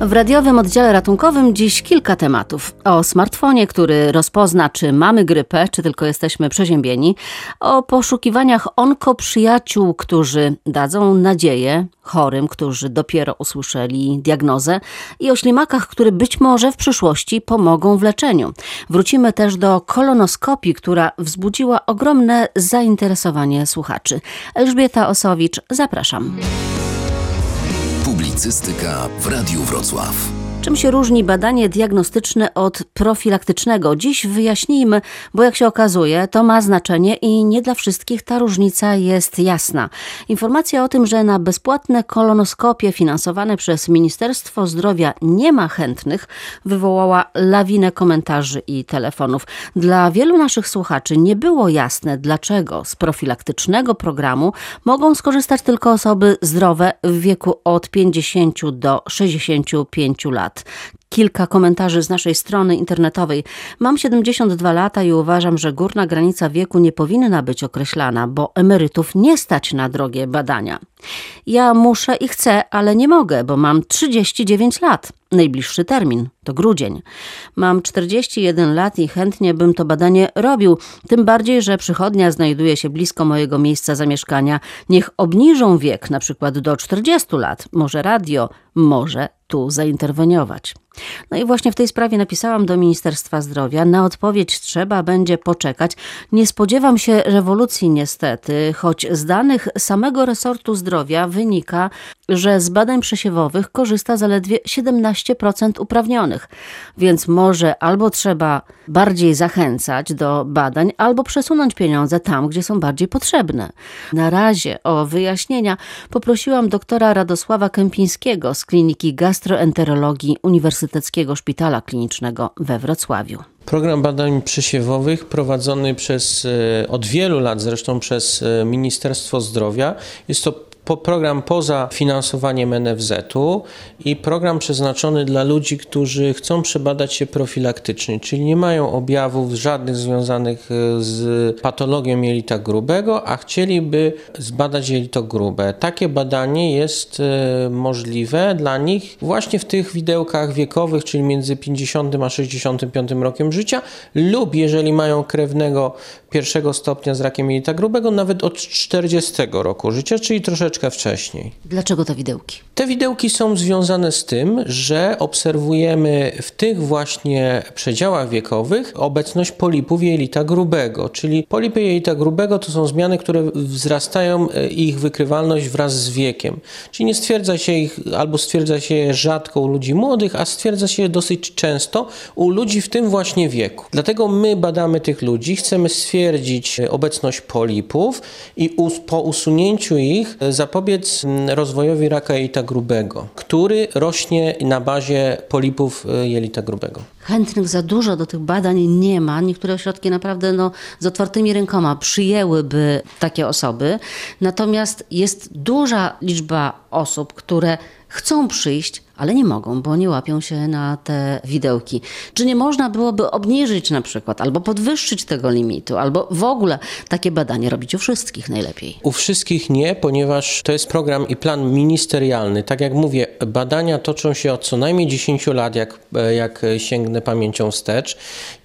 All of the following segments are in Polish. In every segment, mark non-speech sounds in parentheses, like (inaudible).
W radiowym oddziale ratunkowym dziś kilka tematów. O smartfonie, który rozpozna, czy mamy grypę, czy tylko jesteśmy przeziębieni. O poszukiwaniach onkoprzyjaciół, którzy dadzą nadzieję chorym, którzy dopiero usłyszeli diagnozę. I o ślimakach, które być może w przyszłości pomogą w leczeniu. Wrócimy też do kolonoskopii, która wzbudziła ogromne zainteresowanie słuchaczy. Elżbieta Osowicz, zapraszam. Publicystyka w Radiu Wrocław. Czym się różni badanie diagnostyczne od profilaktycznego? Dziś wyjaśnijmy, bo jak się okazuje, to ma znaczenie i nie dla wszystkich ta różnica jest jasna. Informacja o tym, że na bezpłatne kolonoskopie finansowane przez Ministerstwo Zdrowia nie ma chętnych, wywołała lawinę komentarzy i telefonów. Dla wielu naszych słuchaczy nie było jasne, dlaczego z profilaktycznego programu mogą skorzystać tylko osoby zdrowe w wieku od 50 do 65 lat lat. Kilka komentarzy z naszej strony internetowej. Mam 72 lata i uważam, że górna granica wieku nie powinna być określana, bo emerytów nie stać na drogie badania. Ja muszę i chcę, ale nie mogę, bo mam 39 lat. Najbliższy termin to grudzień. Mam 41 lat i chętnie bym to badanie robił, tym bardziej, że przychodnia znajduje się blisko mojego miejsca zamieszkania. Niech obniżą wiek, na przykład do 40 lat. Może radio, może tu zainterweniować. No i właśnie w tej sprawie napisałam do Ministerstwa Zdrowia. Na odpowiedź trzeba będzie poczekać. Nie spodziewam się rewolucji niestety, choć z danych samego resortu zdrowia wynika, że z badań przesiewowych korzysta zaledwie 17% uprawnionych. Więc może albo trzeba bardziej zachęcać do badań, albo przesunąć pieniądze tam, gdzie są bardziej potrzebne. Na razie o wyjaśnienia poprosiłam doktora Radosława Kępińskiego z Kliniki Gastroenterologii Uniwersyteckiego Szpitala Klinicznego we Wrocławiu. Program badań przesiewowych prowadzony przez, e, od wielu lat zresztą przez e, Ministerstwo Zdrowia. Jest to program poza finansowaniem NFZ-u i program przeznaczony dla ludzi, którzy chcą przebadać się profilaktycznie, czyli nie mają objawów żadnych związanych e, z patologią jelita grubego, a chcieliby zbadać jelito grube. Takie badanie jest e, możliwe dla nich właśnie w tych widełkach wiekowych, czyli między 50 a 65 rokiem życia lub jeżeli mają krewnego pierwszego stopnia z rakiem jelita grubego, nawet od 40 roku życia, czyli troszeczkę wcześniej. Dlaczego te widełki? Te widełki są związane z tym, że obserwujemy w tych właśnie przedziałach wiekowych obecność polipów jelita grubego, czyli polipy jelita grubego to są zmiany, które wzrastają e, ich wykrywalność wraz z wiekiem. Czyli nie stwierdza się ich, albo stwierdza się je rzadko u ludzi młodych, a stwierdza się je dosyć często u ludzi w tym właśnie wieku. Dlatego my badamy tych ludzi, chcemy stwierdzić e, obecność polipów i po usunięciu ich za zapobiec rozwojowi raka jelita grubego, który rośnie na bazie polipów y, jelita grubego. Chętnych za dużo do tych badań nie ma. Niektóre ośrodki naprawdę no, z otwartymi rękoma przyjęłyby takie osoby. Natomiast jest duża liczba osób, które chcą przyjść, ale nie mogą, bo nie łapią się na te widełki. Czy nie można byłoby obniżyć na przykład, albo podwyższyć tego limitu, albo w ogóle takie badanie robić u wszystkich najlepiej? U wszystkich nie, ponieważ to jest program i plan ministerialny. Tak jak mówię, badania toczą się od co najmniej 10 lat, jak, jak sięgnę pamięcią wstecz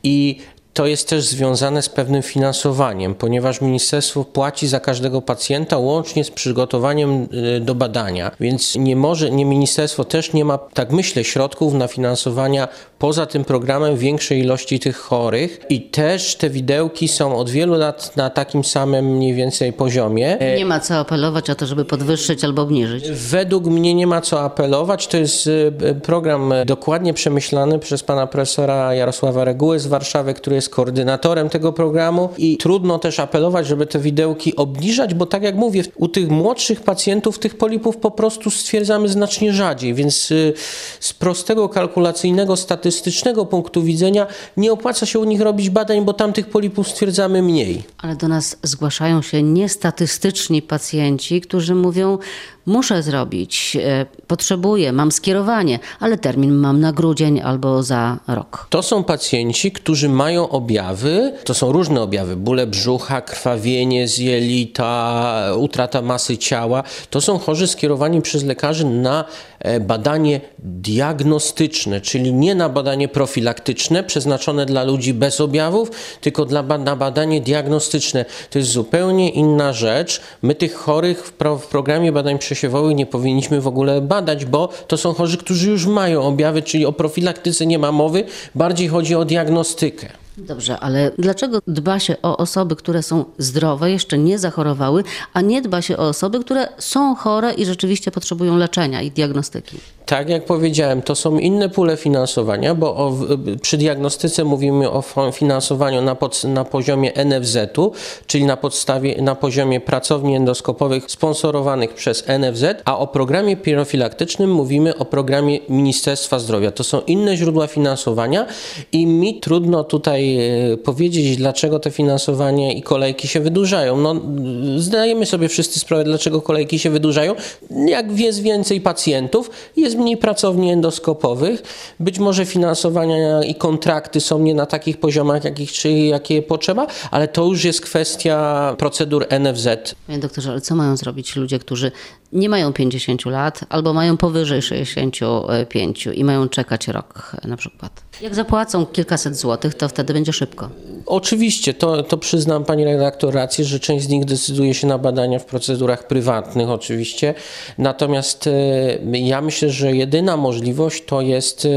i to jest też związane z pewnym finansowaniem, ponieważ ministerstwo płaci za każdego pacjenta łącznie z przygotowaniem y, do badania, więc nie może, nie ministerstwo też nie ma, tak myślę, środków na finansowania poza tym programem większej ilości tych chorych i też te widełki są od wielu lat na takim samym mniej więcej poziomie. Nie ma co apelować o to, żeby podwyższyć albo obniżyć. Według mnie nie ma co apelować. To jest y, program dokładnie przemyślany przez pana profesora Jarosława Reguły z Warszawy, który jest koordynatorem tego programu i trudno też apelować, żeby te widełki obniżać, bo tak jak mówię, u tych młodszych pacjentów tych polipów po prostu stwierdzamy znacznie rzadziej, więc y, z prostego kalkulacyjnego, statystycznego punktu widzenia nie opłaca się u nich robić badań, bo tam tych polipów stwierdzamy mniej. Ale do nas zgłaszają się niestatystyczni pacjenci, którzy mówią, muszę zrobić, e, potrzebuję, mam skierowanie, ale termin mam na grudzień albo za rok. To są pacjenci, którzy mają objawy, to są różne objawy, bóle brzucha, krwawienie z jelita, utrata masy ciała. To są chorzy skierowani przez lekarzy na e, badanie diagnostyczne, czyli nie na badanie profilaktyczne przeznaczone dla ludzi bez objawów, tylko dla, na badanie diagnostyczne. To jest zupełnie inna rzecz. My tych chorych w, pro, w programie badań przesiewowych nie powinniśmy w ogóle badać, bo to są chorzy, którzy już mają objawy, czyli o profilaktyce nie ma mowy, bardziej chodzi o diagnostykę. Dobrze, ale dlaczego dba się o osoby, które są zdrowe, jeszcze nie zachorowały, a nie dba się o osoby, które są chore i rzeczywiście potrzebują leczenia i diagnostyki? Tak jak powiedziałem, to są inne pule finansowania, bo o, przy diagnostyce mówimy o finansowaniu na, pod, na poziomie NFZ-u, czyli na podstawie, na poziomie pracowni endoskopowych sponsorowanych przez NFZ, a o programie profilaktycznym mówimy o programie Ministerstwa Zdrowia. To są inne źródła finansowania i mi trudno tutaj e, powiedzieć, dlaczego te finansowanie i kolejki się wydłużają. No, zdajemy sobie wszyscy sprawę, dlaczego kolejki się wydłużają. Jak jest więcej pacjentów, jest mniej pracowni endoskopowych. Być może finansowania i kontrakty są nie na takich poziomach, jakich, czy jakie potrzeba, ale to już jest kwestia procedur NFZ. Panie doktorze, ale co mają zrobić ludzie, którzy nie mają 50 lat albo mają powyżej 65 i mają czekać rok na przykład? Jak zapłacą kilkaset złotych, to wtedy będzie szybko. Oczywiście, to, to przyznam pani redaktor rację, że część z nich decyduje się na badania w procedurach prywatnych oczywiście. Natomiast e, ja myślę, że jedyna możliwość to jest e,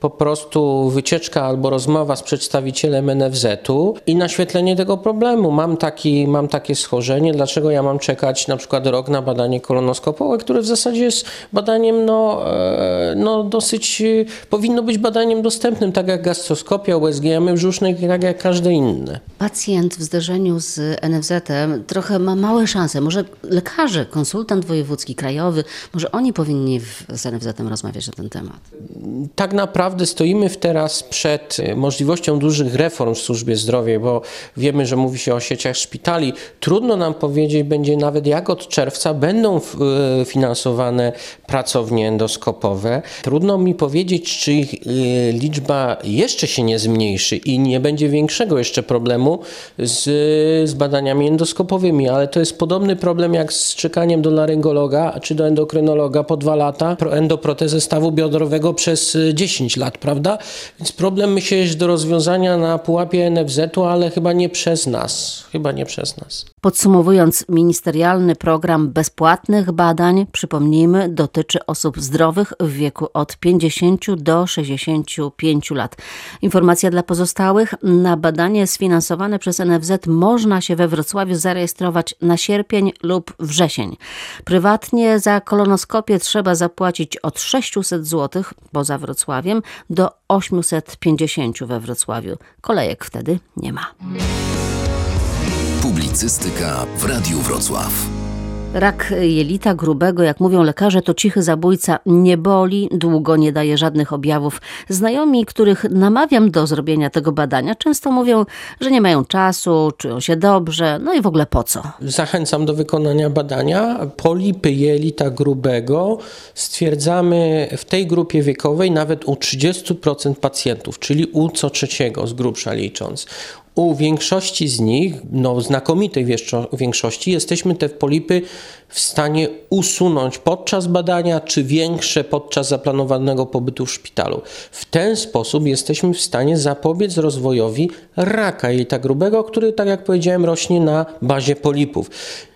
po prostu wycieczka albo rozmowa z przedstawicielem NFZ-u i naświetlenie tego problemu. Mam, taki, mam takie schorzenie, dlaczego ja mam czekać na przykład rok na badanie kolonoskopowe, które w zasadzie jest badaniem no, e, no dosyć, powinno być badaniem dostępnym, tak jak gastroskopia, USG jamy brzusznej, tak jak każde inne. Pacjent w zderzeniu z NFZ-em trochę ma małe szanse. Może lekarze, konsultant wojewódzki, krajowy, może oni powinni z NFZ-em rozmawiać na ten temat. Tak naprawdę stoimy teraz przed możliwością dużych reform w służbie zdrowia, bo wiemy, że mówi się o sieciach szpitali. Trudno nam powiedzieć będzie nawet jak od czerwca będą e, finansowane pracownie endoskopowe. Trudno mi powiedzieć, czy ich e, liczba jeszcze się nie zmniejszy i nie będzie większego jeszcze problemu z, z badaniami endoskopowymi, ale to jest podobny problem jak z czekaniem do laryngologa czy do endokrynologa po dwa lata, endoprotezę stawu biodrowego przez 10 lat, prawda? Więc problem myślę jest do rozwiązania na pułapie NFZ-u, ale chyba nie przez nas. Chyba nie przez nas. Podsumowując, ministerialny program bezpłatnych badań, przypomnijmy, dotyczy osób zdrowych w wieku od 50 do 65 lat. Informacja dla pozostałych. Na badanie sfinansowane przez NFZ można się we Wrocławiu zarejestrować na sierpień lub wrzesień. Prywatnie za kolonoskopię trzeba zapłacić od 600 zł poza Wrocławiem do 850 we Wrocławiu. Kolejek wtedy nie ma. Publicystyka w Radiu Wrocław. Rak jelita grubego, jak mówią lekarze, to cichy zabójca. Nie boli, długo nie daje żadnych objawów. Znajomi, których namawiam do zrobienia tego badania, często mówią, że nie mają czasu, czują się dobrze, no i w ogóle po co. Zachęcam do wykonania badania. Polipy jelita grubego stwierdzamy w tej grupie wiekowej nawet u 30% pacjentów, czyli u co trzeciego z grubsza licząc. U większości z nich, no znakomitej większości, jesteśmy te polipy w stanie usunąć podczas badania, czy większe podczas zaplanowanego pobytu w szpitalu. W ten sposób jesteśmy w stanie zapobiec rozwojowi raka jelita grubego, który, tak jak powiedziałem, rośnie na bazie polipów.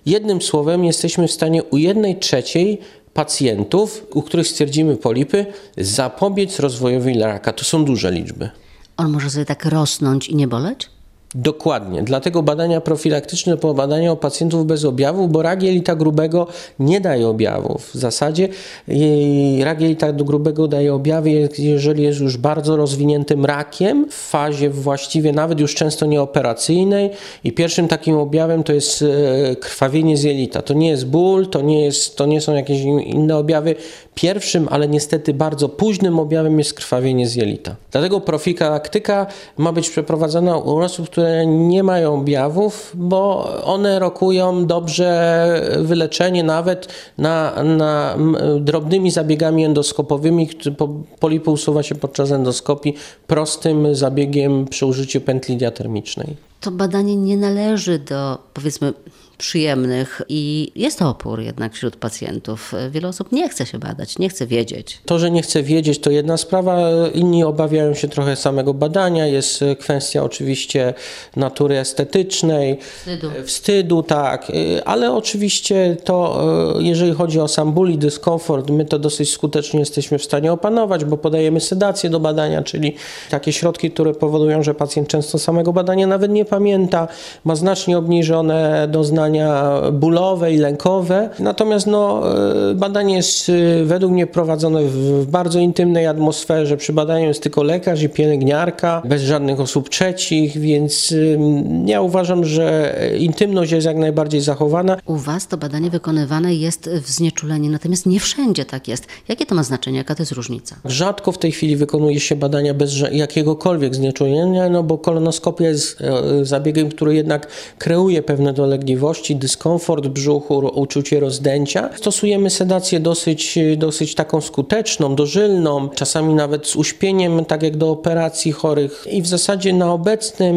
Jednym słowem, jesteśmy w stanie u jednej trzeciej pacjentów, u których stwierdzimy polipy, zapobiec rozwojowi raka. To są duże liczby. On może sobie tak rosnąć i nie boleć? Dokładnie. Dlatego badania profilaktyczne po badania u pacjentów bez objawów, bo rak jelita grubego nie daje objawów. W zasadzie rak jelita grubego daje objawy, jeżeli jest już bardzo rozwiniętym rakiem w fazie właściwie nawet już często nieoperacyjnej i pierwszym takim objawem to jest e, krwawienie z jelita. To nie jest ból, to nie, jest, to nie są jakieś inne objawy. Pierwszym, ale niestety bardzo późnym objawem jest krwawienie z jelita. Dlatego profilaktyka ma być przeprowadzana u osób, które które nie mają objawów, bo one rokują dobrze wyleczenie nawet na, na drobnymi zabiegami endoskopowymi. Polipy usuwa się podczas endoskopii prostym zabiegiem przy użyciu pętli diatermicznej. To badanie nie należy do, powiedzmy, przyjemnych i jest opór jednak wśród pacjentów. Wiele osób nie chce się badać, nie chce wiedzieć. To, że nie chce wiedzieć, to jedna sprawa. Inni obawiają się trochę samego badania. Jest kwestia oczywiście natury estetycznej, wstydu, wstydu tak, ale oczywiście to, jeżeli chodzi o sam ból i dyskomfort, my to dosyć skutecznie jesteśmy w stanie opanować, bo podajemy sedację do badania, czyli takie środki, które powodują, że pacjent często samego badania nawet nie pamięta, ma znacznie obniżone doznania bólowe i lękowe. Natomiast no, e, badanie jest e, według mnie prowadzone w bardzo intymnej atmosferze. Przy badaniu jest tylko lekarz i pielęgniarka, bez żadnych osób trzecich, więc ja uważam, że intymność jest jak najbardziej zachowana. U Was to badanie wykonywane jest w znieczuleniu, natomiast nie wszędzie tak jest. Jakie to ma znaczenie? Jaka to jest różnica? Rzadko w tej chwili wykonuje się badania bez jakiegokolwiek znieczulenia, no bo kolonoskopia jest e, zabiegiem, który jednak kreuje pewne dolegliwości dyskomfort brzuchu, uczucie rozdęcia. Stosujemy sedację dosyć, dosyć taką skuteczną, dożylną, czasami nawet z uśpieniem, tak jak do operacji chorych. I w zasadzie na obecnym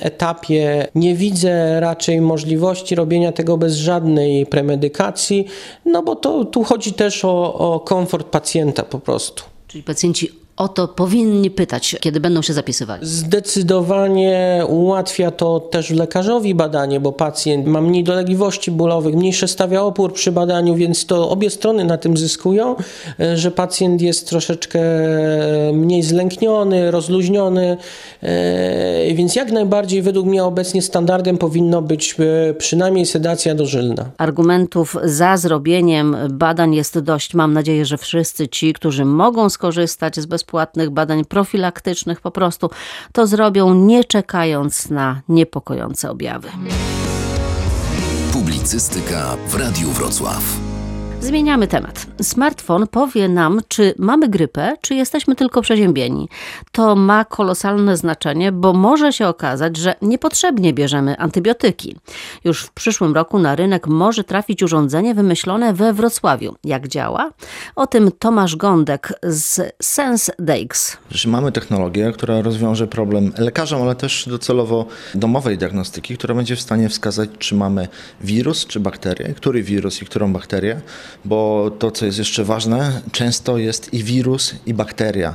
etapie nie widzę raczej możliwości robienia tego bez żadnej premedykacji, no bo to tu chodzi też o, o komfort pacjenta po prostu. Czyli pacjenci o to powinni pytać, kiedy będą się zapisywali. Zdecydowanie ułatwia to też lekarzowi badanie, bo pacjent ma mniej dolegliwości bólowych, mniejsze stawia opór przy badaniu, więc to obie strony na tym zyskują, e, że pacjent jest troszeczkę mniej zlękniony, rozluźniony, e, więc jak najbardziej według mnie obecnie standardem powinno być e, przynajmniej sedacja dożylna. Argumentów za zrobieniem badań jest dość. Mam nadzieję, że wszyscy ci, którzy mogą skorzystać z bezpłatnych bezpłatnych badań profilaktycznych po prostu to zrobią, nie czekając na niepokojące objawy. Publicystyka w Radiu Wrocław. Zmieniamy temat. Smartfon powie nam, czy mamy grypę, czy jesteśmy tylko przeziębieni. To ma kolosalne znaczenie, bo może się okazać, że niepotrzebnie bierzemy antybiotyki. Już w przyszłym roku na rynek może trafić urządzenie wymyślone we Wrocławiu. Jak działa? O tym Tomasz Gądek z SenseDx. Mamy technologię, która rozwiąże problem lekarzom, ale też docelowo domowej diagnostyki, która będzie w stanie wskazać, czy mamy wirus, czy bakterię, który wirus i którą bakterię bo to, co jest jeszcze ważne, często jest i wirus, i bakteria.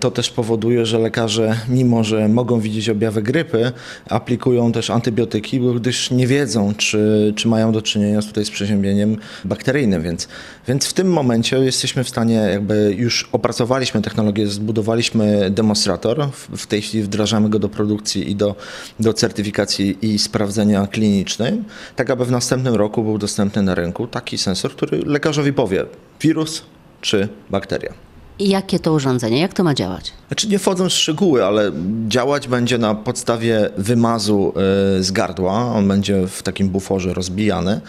To też powoduje, że lekarze, mimo że mogą widzieć objawy grypy, aplikują też antybiotyki, gdyż nie wiedzą, czy, czy mają do czynienia tutaj z przeziębieniem bakteryjnym. Więc, więc w tym momencie jesteśmy w stanie, jakby już opracowaliśmy technologię, zbudowaliśmy demonstrator, w, tej chwili wdrażamy go do produkcji i do, do certyfikacji i sprawdzenia klinicznej, tak aby w następnym roku był dostępny na rynku taki sensor, który lekarzowi powie wirus czy bakteria. I jakie to urządzenie, jak to ma działać? Znaczy nie wchodząc w szczegóły, ale działać będzie na podstawie wymazu y, z gardła. On będzie w takim buforze rozbijany,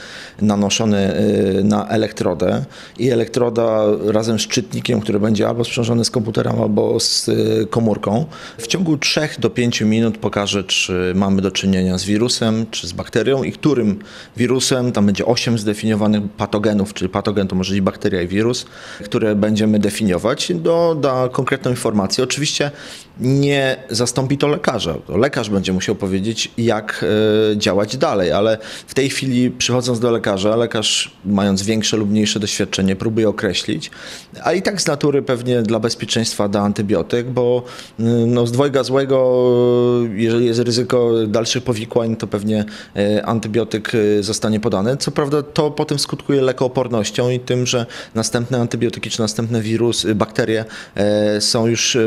nanoszony y, na elektrodę i elektroda razem z czytnikiem, który będzie albo sprzężony z komputerem, albo z y, komórką, w ciągu 3 do 5 minut pokaże, czy mamy do czynienia z wirusem, czy z bakterią i którym wirusem. Tam będzie 8 zdefiniowanych patogenów, czyli patogen to może być bakteria i wirus, które będziemy definiować. Do, da konkretną informację. Oczywiście nie zastąpi to lekarza. Lekarz będzie musiał powiedzieć, jak e, działać dalej, ale w tej chwili przychodząc do lekarza, lekarz mając większe lub mniejsze doświadczenie próbuje określić, a i tak z natury pewnie dla bezpieczeństwa da antybiotyk, bo e, no, z dwojga złego, jeżeli jest ryzyko dalszych powikłań, to pewnie e, antybiotyk zostanie podany. Co prawda to potem skutkuje lekoopornością i tym, że następne antybiotyki czy następne wirusy, bakterie są już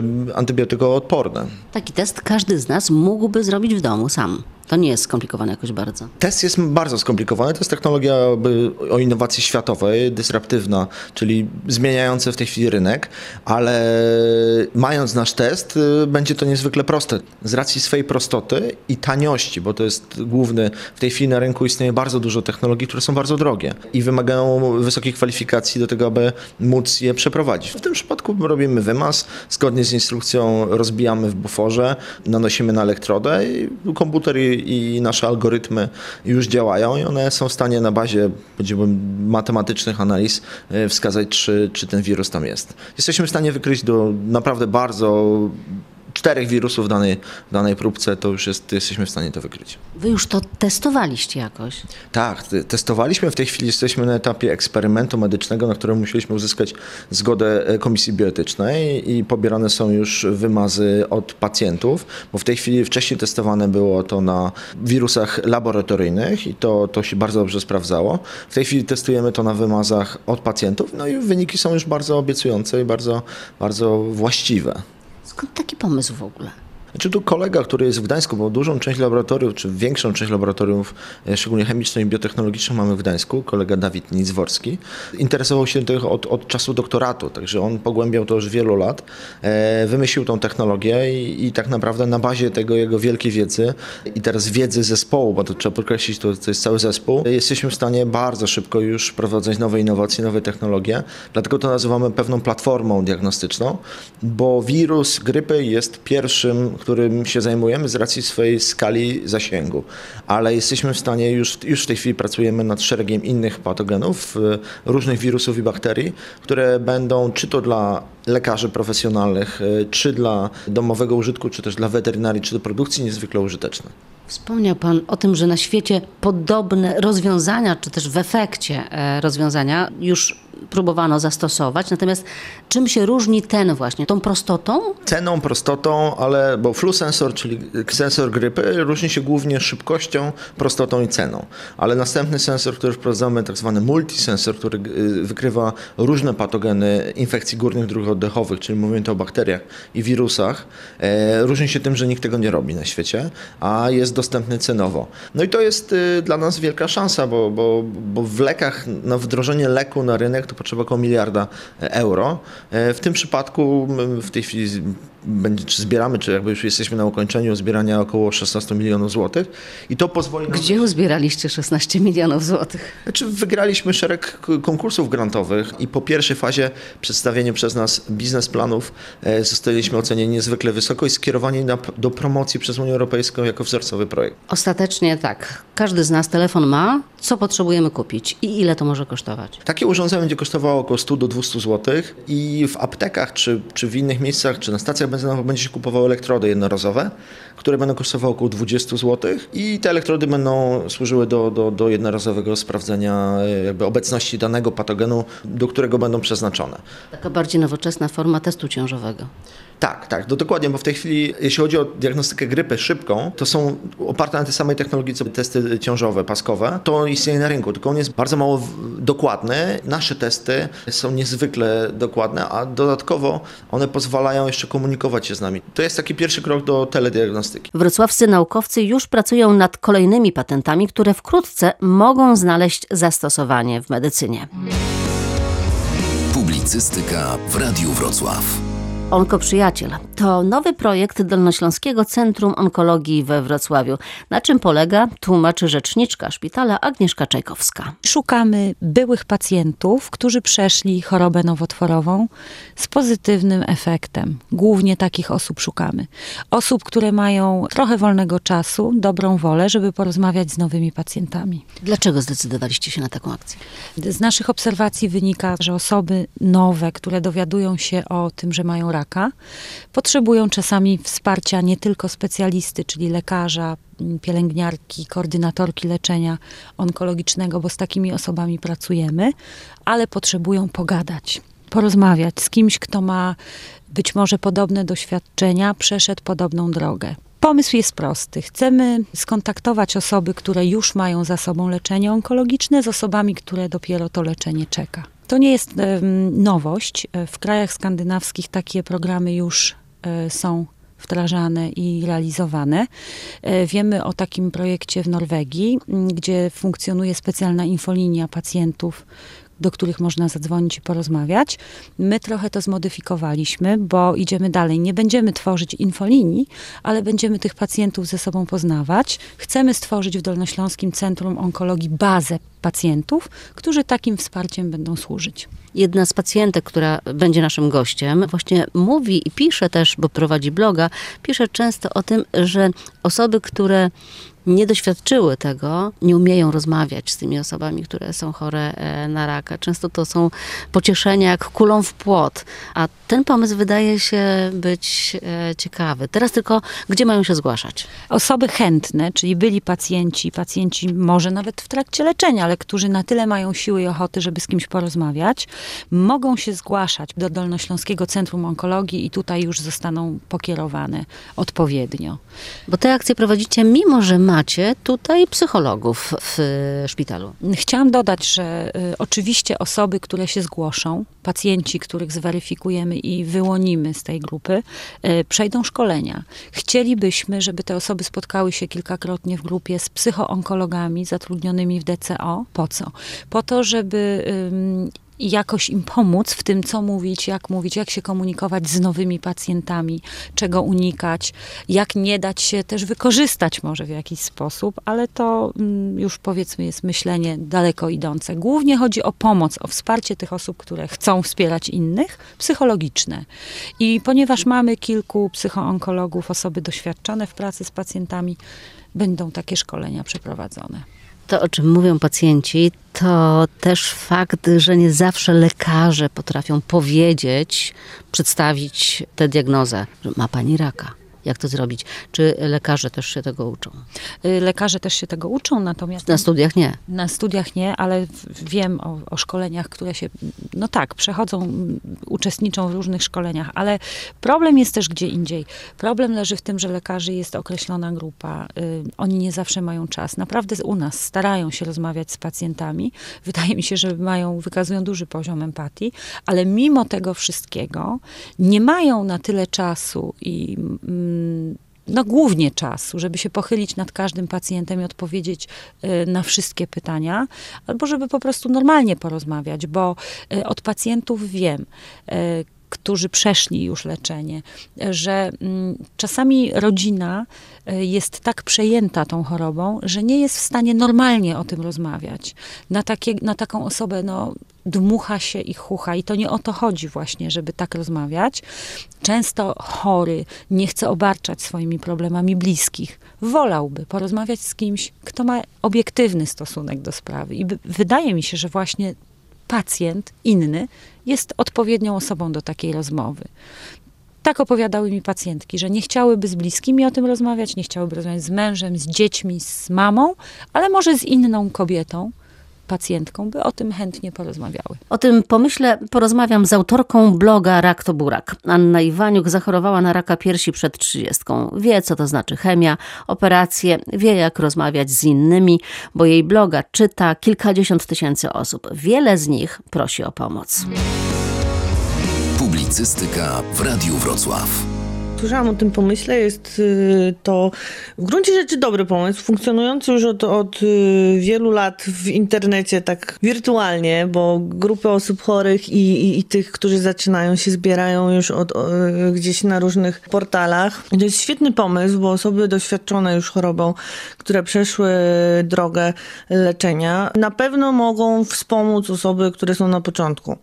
antybiotykoodporne. Taki test każdy z nas mógłby zrobić w domu sam. To nie jest skomplikowane jakoś bardzo. Test jest bardzo skomplikowany. To jest technologia o innowacji światowej, dysruptywna, czyli zmieniająca w tej chwili rynek, ale mając nasz test, y, będzie to niezwykle proste. Z racji swojej prostoty i taniości, bo to jest główny, w tej chwili na rynku istnieje bardzo dużo technologii, które są bardzo drogie i wymagają wysokich kwalifikacji do tego, aby móc je przeprowadzić. W tym przypadku robimy wymaz, zgodnie z instrukcją rozbijamy w buforze, nanosimy na elektrodę i komputer i, nasze algorytmy już działają i one są w stanie na bazie matematycznych analiz e, wskazać, czy, czy ten wirus tam jest. Jesteśmy w stanie wykryć do naprawdę bardzo czterech wirusów w danej, w danej próbce, to już jest, jesteśmy w stanie to wykryć. Wy już to testowaliście jakoś? Tak, testowaliśmy. W tej chwili jesteśmy na etapie eksperymentu medycznego, na którym musieliśmy uzyskać zgodę e, Komisji Bioetycznej i pobierane są już wymazy od pacjentów, bo w tej chwili wcześniej testowane było to na wirusach laboratoryjnych i to, to się bardzo dobrze sprawdzało. W tej chwili testujemy to na wymazach od pacjentów, no i wyniki są już bardzo obiecujące i bardzo, bardzo właściwe. Skąd taki pomysł w ogóle? Czy tu kolega, który jest w Gdańsku, bo dużą część laboratoriów, czy większą część laboratoriów, e, szczególnie chemiczną i biotechnologiczną mamy w Gdańsku, kolega Dawid Nicworski, interesował się tym od, od czasu doktoratu, także on pogłębiał to już wielu lat, e, wymyślił tą technologię i, i, tak naprawdę na bazie tego jego wielkiej wiedzy i teraz wiedzy zespołu, bo to trzeba podkreślić, to, to jest cały zespół, jesteśmy w stanie bardzo szybko już wprowadzać nowe innowacje, nowe technologie, dlatego to nazywamy pewną platformą diagnostyczną, bo wirus grypy jest pierwszym którym się zajmujemy z racji swojej skali zasięgu, ale jesteśmy w stanie, już, już w tej chwili pracujemy nad szeregiem innych patogenów, różnych wirusów i bakterii, które będą czy to dla lekarzy profesjonalnych, e, czy dla domowego użytku, czy też dla weterynarii, czy do produkcji niezwykle użyteczne. Wspomniał Pan o tym, że na świecie podobne rozwiązania, czy też w efekcie e, rozwiązania już próbowano zastosować. Natomiast czym się różni ten właśnie? Tą prostotą? Ceną, prostotą, ale bo flu sensor, czyli sensor grypy, różni się głównie szybkością, prostotą i ceną. Ale następny sensor, który wprowadzamy, tak zwany multisensor, który y, wykrywa różne patogeny infekcji górnych dróg oddechowych, czyli mówimy to o bakteriach i wirusach, e, różni się tym, że nikt tego nie robi na świecie, a jest dostępny cenowo. No i to jest y, dla nas wielka szansa, bo, bo, bo w lekach, na wdrożenie leku na rynek to potrzeba około miliarda euro. E, w tym przypadku w tej chwili będzie, czy zbieramy, czy jakby już jesteśmy na ukończeniu zbierania około 16 milionów złotych i to pozwoli nam... Gdzie uzbieraliście 16 milionów złotych? Znaczy wygraliśmy szereg konkursów grantowych i po pierwszej fazie przedstawienia przez nas biznesplanów e, zostaliśmy ocenieni niezwykle wysoko i skierowani na, do promocji przez Unię Europejską jako wzorcowy projekt. Ostatecznie tak. Każdy z nas telefon ma, co potrzebujemy kupić i ile to może kosztować? Takie urządzenie będzie kosztowało około 100 do 200 zł i w aptekach, czy, czy w innych miejscach, czy na stacjach benzynowych będzie się kupowało elektrody jednorazowe, które będą kosztowały około 20 zł i te elektrody będą służyły do, do, do jednorazowego sprawdzenia e, jakby obecności danego patogenu, do którego będą przeznaczone. Taka bardziej nowoczesna forma testu ciążowego. Tak, tak, no dokładnie, bo w tej chwili, jeśli chodzi o diagnostykę grypy szybką, to są oparte na tej samej technologii, co testy ciążowe, paskowe. To istnieje na rynku, tylko on jest bardzo mało dokładny. Nasze testy są niezwykle dokładne, a dodatkowo one pozwalają jeszcze komunikować się z nami. To jest taki pierwszy krok do telediagnostyki. Wrocławscy naukowcy już pracują nad kolejnymi patentami, które wkrótce mogą znaleźć zastosowanie w medycynie. Publicystyka w Radiu Wrocław. Onkoprzyjaciel to nowy projekt Dolnośląskiego Centrum Onkologii we Wrocławiu. Na czym polega, tłumaczy rzeczniczka szpitala Agnieszka Czajkowska. Szukamy byłych pacjentów, którzy przeszli chorobę nowotworową z pozytywnym efektem. Głównie takich osób szukamy. Osób, które mają trochę wolnego czasu, dobrą wolę, żeby porozmawiać z nowymi pacjentami. Dlaczego zdecydowaliście się na taką akcję? Z naszych obserwacji wynika, że osoby nowe, które dowiadują się o tym, że mają rak, raka, potrzebują czasami wsparcia nie tylko specjalisty, czyli lekarza, pielęgniarki, koordynatorki leczenia onkologicznego, bo z takimi osobami pracujemy, ale potrzebują pogadać, porozmawiać z kimś, kto ma być może podobne doświadczenia, przeszedł podobną drogę. Pomysł jest prosty. Chcemy skontaktować osoby, które już mają za sobą leczenie onkologiczne, z osobami, które dopiero to leczenie czeka. To nie jest nowość. W krajach skandynawskich takie programy już e, są wdrażane i realizowane. E, Wiemy o takim projekcie w Norwegii, gdzie funkcjonuje specjalna infolinia pacjentów, do których można zadzwonić i porozmawiać. My trochę to zmodyfikowaliśmy, bo idziemy dalej. Nie będziemy tworzyć infolinii, ale będziemy tych pacjentów ze sobą poznawać. Chcemy stworzyć w Dolnośląskim Centrum Onkologii bazę pacjentów, którzy takim wsparciem będą służyć. Jedna z pacjentek, która będzie naszym gościem, właśnie mówi i pisze też, bo prowadzi bloga, pisze często o tym, że osoby, które nie doświadczyły tego, nie umieją rozmawiać z tymi osobami, które są chore e, na raka. Często to są pocieszenia jak kulą w płot, a ten pomysł wydaje się być e, ciekawy. Teraz tylko, gdzie mają się zgłaszać? Osoby chętne, czyli byli pacjenci, pacjenci może nawet w trakcie leczenia, ale którzy na tyle mają siły i ochoty, żeby z kimś porozmawiać, mogą się zgłaszać do Dolnośląskiego Centrum Onkologii i tutaj już zostaną pokierowane odpowiednio. Bo te akcje prowadzicie, mimo że macie tutaj psychologów w e, szpitalu. Chciałam dodać, że y, oczywiście osoby, które się zgłoszą, pacjenci, których zweryfikujemy i wyłonimy z tej grupy, y, przejdą szkolenia. Chcielibyśmy, żeby te osoby spotkały się kilkakrotnie w grupie z psychoonkologami zatrudnionymi w DCO. Po co? Po to, żeby jakoś im pomóc w tym, co mówić, jak mówić, jak się komunikować z nowymi pacjentami, czego unikać, jak nie dać się też wykorzystać może w jakiś sposób, ale to mm, już powiedzmy jest myślenie daleko idące. Głównie chodzi o pomoc, o wsparcie tych osób, które chcą wspierać innych, psychologiczne. I ponieważ mamy kilku psychoonkologów, osoby doświadczone w pracy z pacjentami, będą takie szkolenia przeprowadzone. To, o czym mówią pacjenci, to też fakt, że nie zawsze lekarze potrafią powiedzieć, przedstawić tę diagnozę, że ma pani raka. Jak to zrobić? Czy lekarze też się tego uczą? Y, Lekarze też się tego uczą, natomiast Na studiach nie. Na studiach nie, ale wiem o, o szkoleniach, które się, no tak, przechodzą, uczestniczą w różnych szkoleniach, ale problem jest też gdzie indziej. Problem leży w tym, że lekarzy jest określona grupa, y, oni nie zawsze mają czas. Naprawdę u nas starają się rozmawiać z pacjentami. (laughs) Wydaje mi się, że mają, wykazują duży poziom empatii, ale mimo tego wszystkiego nie mają na tyle czasu i mm, no głównie czasu, żeby się pochylić nad każdym pacjentem i odpowiedzieć y, na wszystkie pytania, albo żeby po prostu normalnie porozmawiać, bo y, od pacjentów wiem, y, którzy przeszli już leczenie, że mm, czasami rodzina y, jest tak przejęta tą chorobą, że nie jest w stanie normalnie o tym rozmawiać. Na, takie, na taką osobę no, dmucha się i chucha. I to nie o to chodzi właśnie, żeby tak rozmawiać. Często chory nie chce obarczać swoimi problemami bliskich. Wolałby porozmawiać z kimś, kto ma obiektywny stosunek do sprawy. I wydaje mi się, że właśnie pacjent inny jest odpowiednią osobą do takiej rozmowy. Tak opowiadały mi pacjentki, że nie chciałyby z bliskimi o tym rozmawiać, nie chciałyby rozmawiać z mężem, z dziećmi, z mamą, ale może z inną kobietą, pacjentką, by o tym chętnie porozmawiały. O tym pomyślę porozmawiam z autorką bloga Rak to Burak. Anna Iwaniuk zachorowała na raka piersi przed trzydziestką. Wie, co to znaczy chemia, operacje, wie, jak rozmawiać z innymi, bo jej bloga czyta kilkadziesiąt tysięcy osób. Wiele z nich prosi o pomoc. Publicystyka w Radiu Wrocław. Słyszałam o tym pomyśle, jest y, to w gruncie rzeczy dobry pomysł, funkcjonujący już od, od y, wielu lat w internecie tak wirtualnie, bo grupy osób chorych i, i, i tych, którzy zaczynają się zbierają już od, o, gdzieś na różnych portalach. To jest świetny pomysł, bo osoby doświadczone już chorobą, które przeszły drogę leczenia, na pewno mogą wspomóc osoby, które są na początku.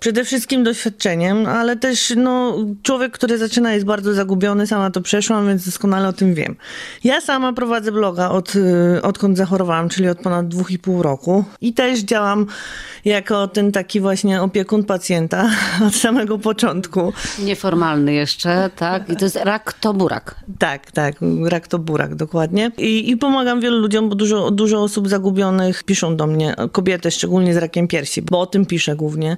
Przede wszystkim doświadczeniem, ale też no, człowiek, który zaczyna jest bardzo zagubiony, sama to przeszłam, więc doskonale o tym wiem. Ja sama prowadzę bloga od, y, odkąd zachorowałam, czyli od ponad dwóch i pół roku i też działam jako ten taki właśnie opiekun pacjenta (laughs) od samego początku. Nieformalny jeszcze, tak? I to jest rak to burak. Tak, tak, rak to burak, dokładnie. I, I pomagam wielu ludziom, bo dużo, dużo osób zagubionych piszą do mnie, kobiety szczególnie z rakiem piersi, bo o tym piszę głównie.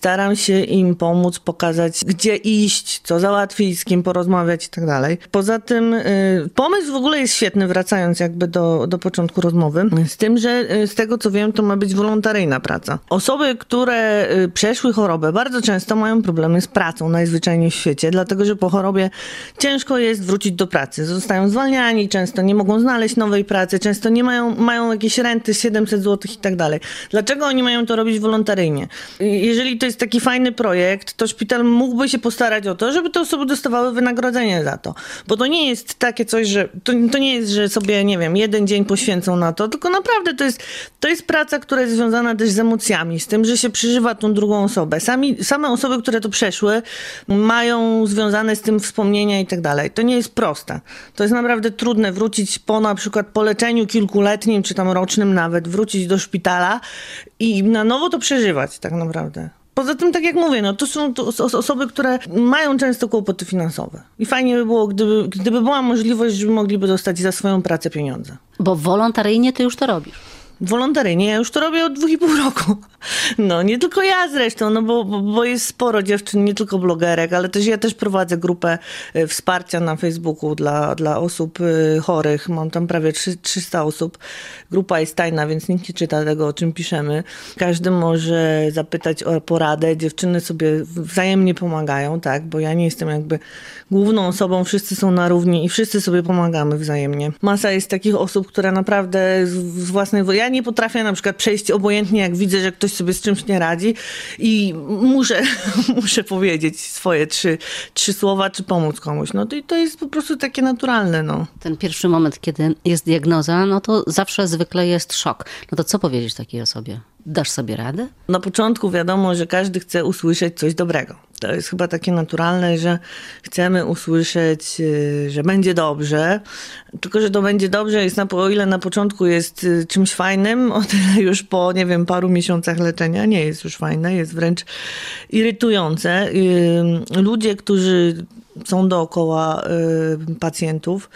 Staram się im pomóc, pokazać, gdzie iść, co załatwić, z kim porozmawiać i tak dalej. Poza tym y, pomysł w ogóle jest świetny, wracając jakby do, do początku rozmowy, z tym, że y, z tego co wiem, to ma być wolontaryjna praca. Osoby, które y, przeszły chorobę, bardzo często mają problemy z pracą najzwyczajniej w świecie, dlatego że po chorobie ciężko jest wrócić do pracy. Zostają zwalniani, często nie mogą znaleźć nowej pracy, często nie mają, mają jakieś renty 700 zł i tak dalej. Dlaczego oni mają to robić wolontaryjnie? Jeżeli to jest taki fajny projekt, to szpital mógłby się postarać o to, żeby te osoby dostawały wynagrodzenie za to. Bo to nie jest takie coś, że to, to nie jest, że sobie, nie wiem, jeden dzień poświęcą na to, tylko naprawdę to jest, to jest praca, która jest związana też z emocjami, z tym, że się przeżywa tą drugą osobę. Sami, same osoby, które to przeszły, mają związane z tym wspomnienia i tak dalej. To nie jest proste. To jest naprawdę trudne wrócić po na przykład po leczeniu kilkuletnim, czy tam rocznym nawet, wrócić do szpitala i na nowo to przeżywać tak naprawdę. Poza tym, tak jak mówię, no to są to os- osoby, które mają często kłopoty finansowe. I fajnie by było, gdyby, gdyby była możliwość, żeby mogliby dostać za swoją pracę pieniądze. Bo wolontaryjnie ty już to robisz. Wolontaryjnie, ja już to robię od dwóch i pół roku. No, nie tylko ja zresztą, no bo, bo, jest sporo dziewczyn, nie tylko blogerek, ale też ja też prowadzę grupę e, wsparcia na Facebooku dla, dla osób e, chorych. Mam tam prawie trzy- 300 osób. Grupa jest tajna, więc nikt nie czyta tego, o czym piszemy. Każdy może zapytać o poradę. Dziewczyny sobie wzajemnie pomagają, tak, bo ja nie jestem jakby główną osobą, wszyscy są na równi i wszyscy sobie pomagamy wzajemnie. Masa jest takich osób, które naprawdę z, własnej. Ja nie potrafię na przykład przejść obojętnie, jak widzę, że ktoś sobie z czymś nie radzi i muszę, (laughs) muszę powiedzieć swoje trzy, trzy słowa, czy pomóc komuś. No to, to jest po prostu takie naturalne, no. Ten pierwszy moment, kiedy jest diagnoza, no to zawsze zwykle jest szok. No to co powiedzieć takiej osobie? Dasz sobie radę? Na początku wiadomo, że każdy chce usłyszeć coś dobrego. To jest chyba takie naturalne, że chcemy usłyszeć, y, że będzie dobrze. Tylko, że to będzie dobrze jest na, o ile na początku jest y, czymś fajnym, o tyle już po, nie wiem, paru miesiącach leczenia nie jest już fajne, jest wręcz irytujące. Ludzie, którzy są dookoła y, pacjentów,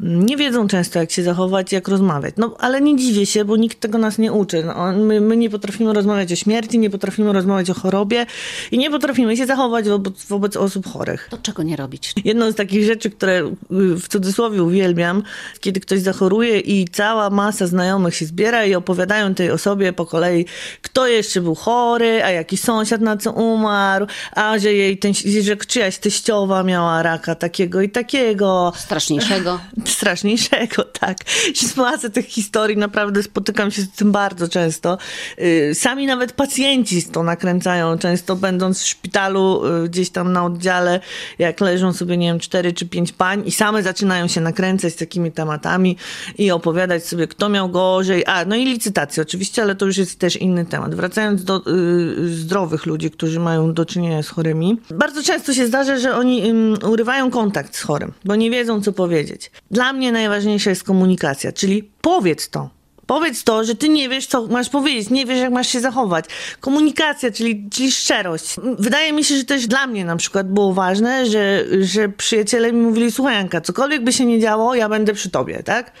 nie wiedzą często, jak się zachować, jak rozmawiać. No, ale nie dziwię się, bo nikt tego nas nie uczy. No, my, my nie potrafimy rozmawiać o śmierci, nie potrafimy rozmawiać o chorobie i nie potrafimy się zachować wobec, wobec osób chorych. To czego nie robić? Jedną z takich rzeczy, które y, w cudzysłowie uwielbiam, kiedy ktoś zachoruje i cała masa znajomych się zbiera i opowiadają tej osobie po kolei, kto jeszcze był chory, a jaki sąsiad na co umarł, a że jej ten, że czyjaś teściowa miała raka takiego i takiego. Straszniejszego? (laughs) Straszniejszego, tak. Masę tych historii, naprawdę spotykam się z tym bardzo często. Y, Sami nawet pacjenci to nakręcają, często będąc w szpitalu, y, gdzieś tam na oddziale, jak leżą sobie, nie wiem, cztery czy pięć pań i same zaczynają się nakręcać z takimi tematami i opowiadać sobie, kto miał gorzej. A, no i licytacje oczywiście, ale to już jest też inny temat. Wracając do y, zdrowych ludzi, którzy mają do czynienia z chorymi, bardzo często się zdarza, że oni ym, urywają kontakt z chorym, bo nie wiedzą, co powiedzieć. Dla mnie najważniejsza jest komunikacja, czyli powiedz to. Powiedz to, że ty nie wiesz, co masz powiedzieć, nie wiesz, jak masz się zachować. Komunikacja, czyli, czyli szczerość. Wydaje mi się, że też dla mnie na przykład było ważne, że, że przyjaciele mi mówili, słuchaj Janka, cokolwiek by się nie działo, ja będę przy tobie, tak?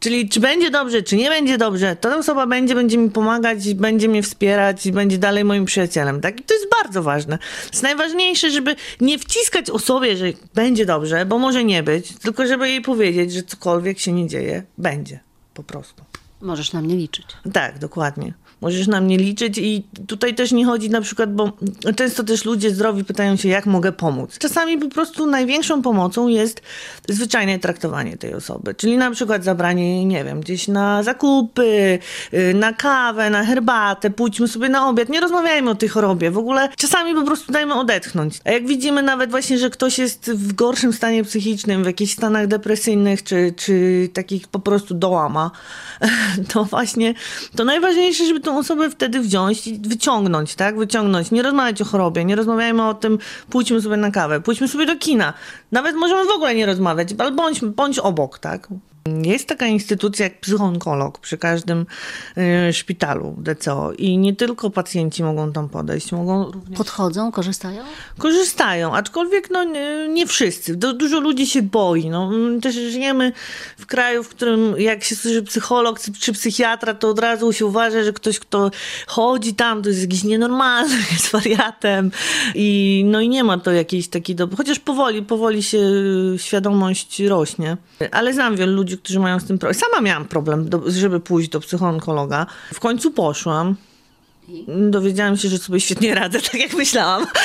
Czyli czy będzie dobrze, czy nie będzie dobrze, to ta osoba będzie, będzie mi pomagać, będzie mnie wspierać i będzie dalej moim przyjacielem, tak? I to jest bardzo ważne. To jest najważniejsze, żeby nie wciskać osobie, że będzie dobrze, bo może nie być, tylko żeby jej powiedzieć, że cokolwiek się nie dzieje, będzie. Po prostu. Możesz na mnie liczyć. Tak, dokładnie. Możesz na mnie liczyć i tutaj też nie chodzi na przykład, bo często też ludzie zdrowi pytają się, jak mogę pomóc. Czasami po prostu największą pomocą jest zwyczajne traktowanie tej osoby. Czyli na przykład zabranie nie wiem, gdzieś na zakupy, y, na kawę, na herbatę, pójdźmy sobie na obiad. Nie rozmawiajmy o tej chorobie. W ogóle czasami po prostu dajmy odetchnąć. A jak widzimy nawet właśnie, że ktoś jest w gorszym stanie psychicznym, w jakichś stanach depresyjnych, czy, czy takich po prostu dołama, (laughs) to właśnie to najważniejsze, żeby tą osobę wtedy wziąć i wyciągnąć, tak? Wyciągnąć. Nie rozmawiać o chorobie, nie rozmawiajmy o tym, pójdźmy sobie na kawę, pójdźmy sobie do kina. Nawet możemy w ogóle nie rozmawiać, ale bądź, bądź obok, tak? Jest taka instytucja jak psychoonkolog przy każdym y, szpitalu DCO i nie tylko pacjenci mogą tam podejść, mogą również Podchodzą, korzystają? korzystają, aczkolwiek no, nie, nie wszyscy. Du- dużo ludzi się boi. No, też żyjemy w kraju, w którym jak się słyszy psycholog czy psychiatra, to od razu się uważa, że ktoś, kto chodzi tam, to jest jakiś nienormalny, (laughs) jest wariatem. I, no i nie ma to jakiejś takiej... Do... Chociaż powoli, powoli się y, świadomość rośnie. Ale znam wielu ludzi, którzy mają z tym problem. Sama miałam problem, do, żeby pójść do psychoonkologa. W końcu poszłam. Dowiedziałam się, że sobie świetnie radzę, (laughs) tak jak myślałam. (laughs)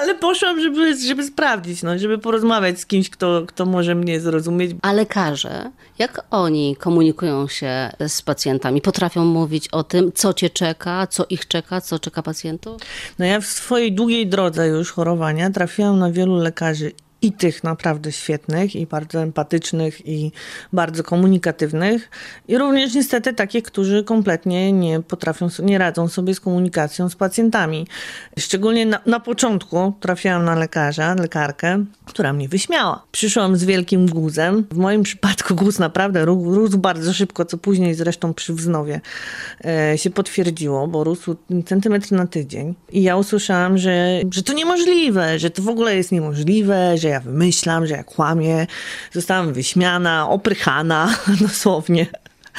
Ale poszłam, żeby, żeby sprawdzić, no, żeby porozmawiać z kimś, kto, kto może mnie zrozumieć. A lekarze, jak oni komunikują się z pacjentami? Potrafią mówić o tym, co cię czeka, co ich czeka, co czeka pacjentów? No ja w swojej długiej drodze już chorowania trafiłam na wielu lekarzy i tych naprawdę świetnych, i bardzo empatycznych, i bardzo komunikatywnych, i również niestety takich, którzy kompletnie nie potrafią, nie radzą sobie z komunikacją z pacjentami. Szczególnie na, na początku trafiłam na lekarza, lekarkę, która mnie wyśmiała. Przyszłam z wielkim guzem. W moim przypadku guz naprawdę rósł, rósł bardzo szybko, co później zresztą przy wznowie e, się potwierdziło, bo rósł centymetr na tydzień. I ja usłyszałam, że, że to niemożliwe, że to w ogóle jest niemożliwe, że ja wymyślam, że ja kłamię. Zostałam wyśmiana, oprychana (laughs) dosłownie.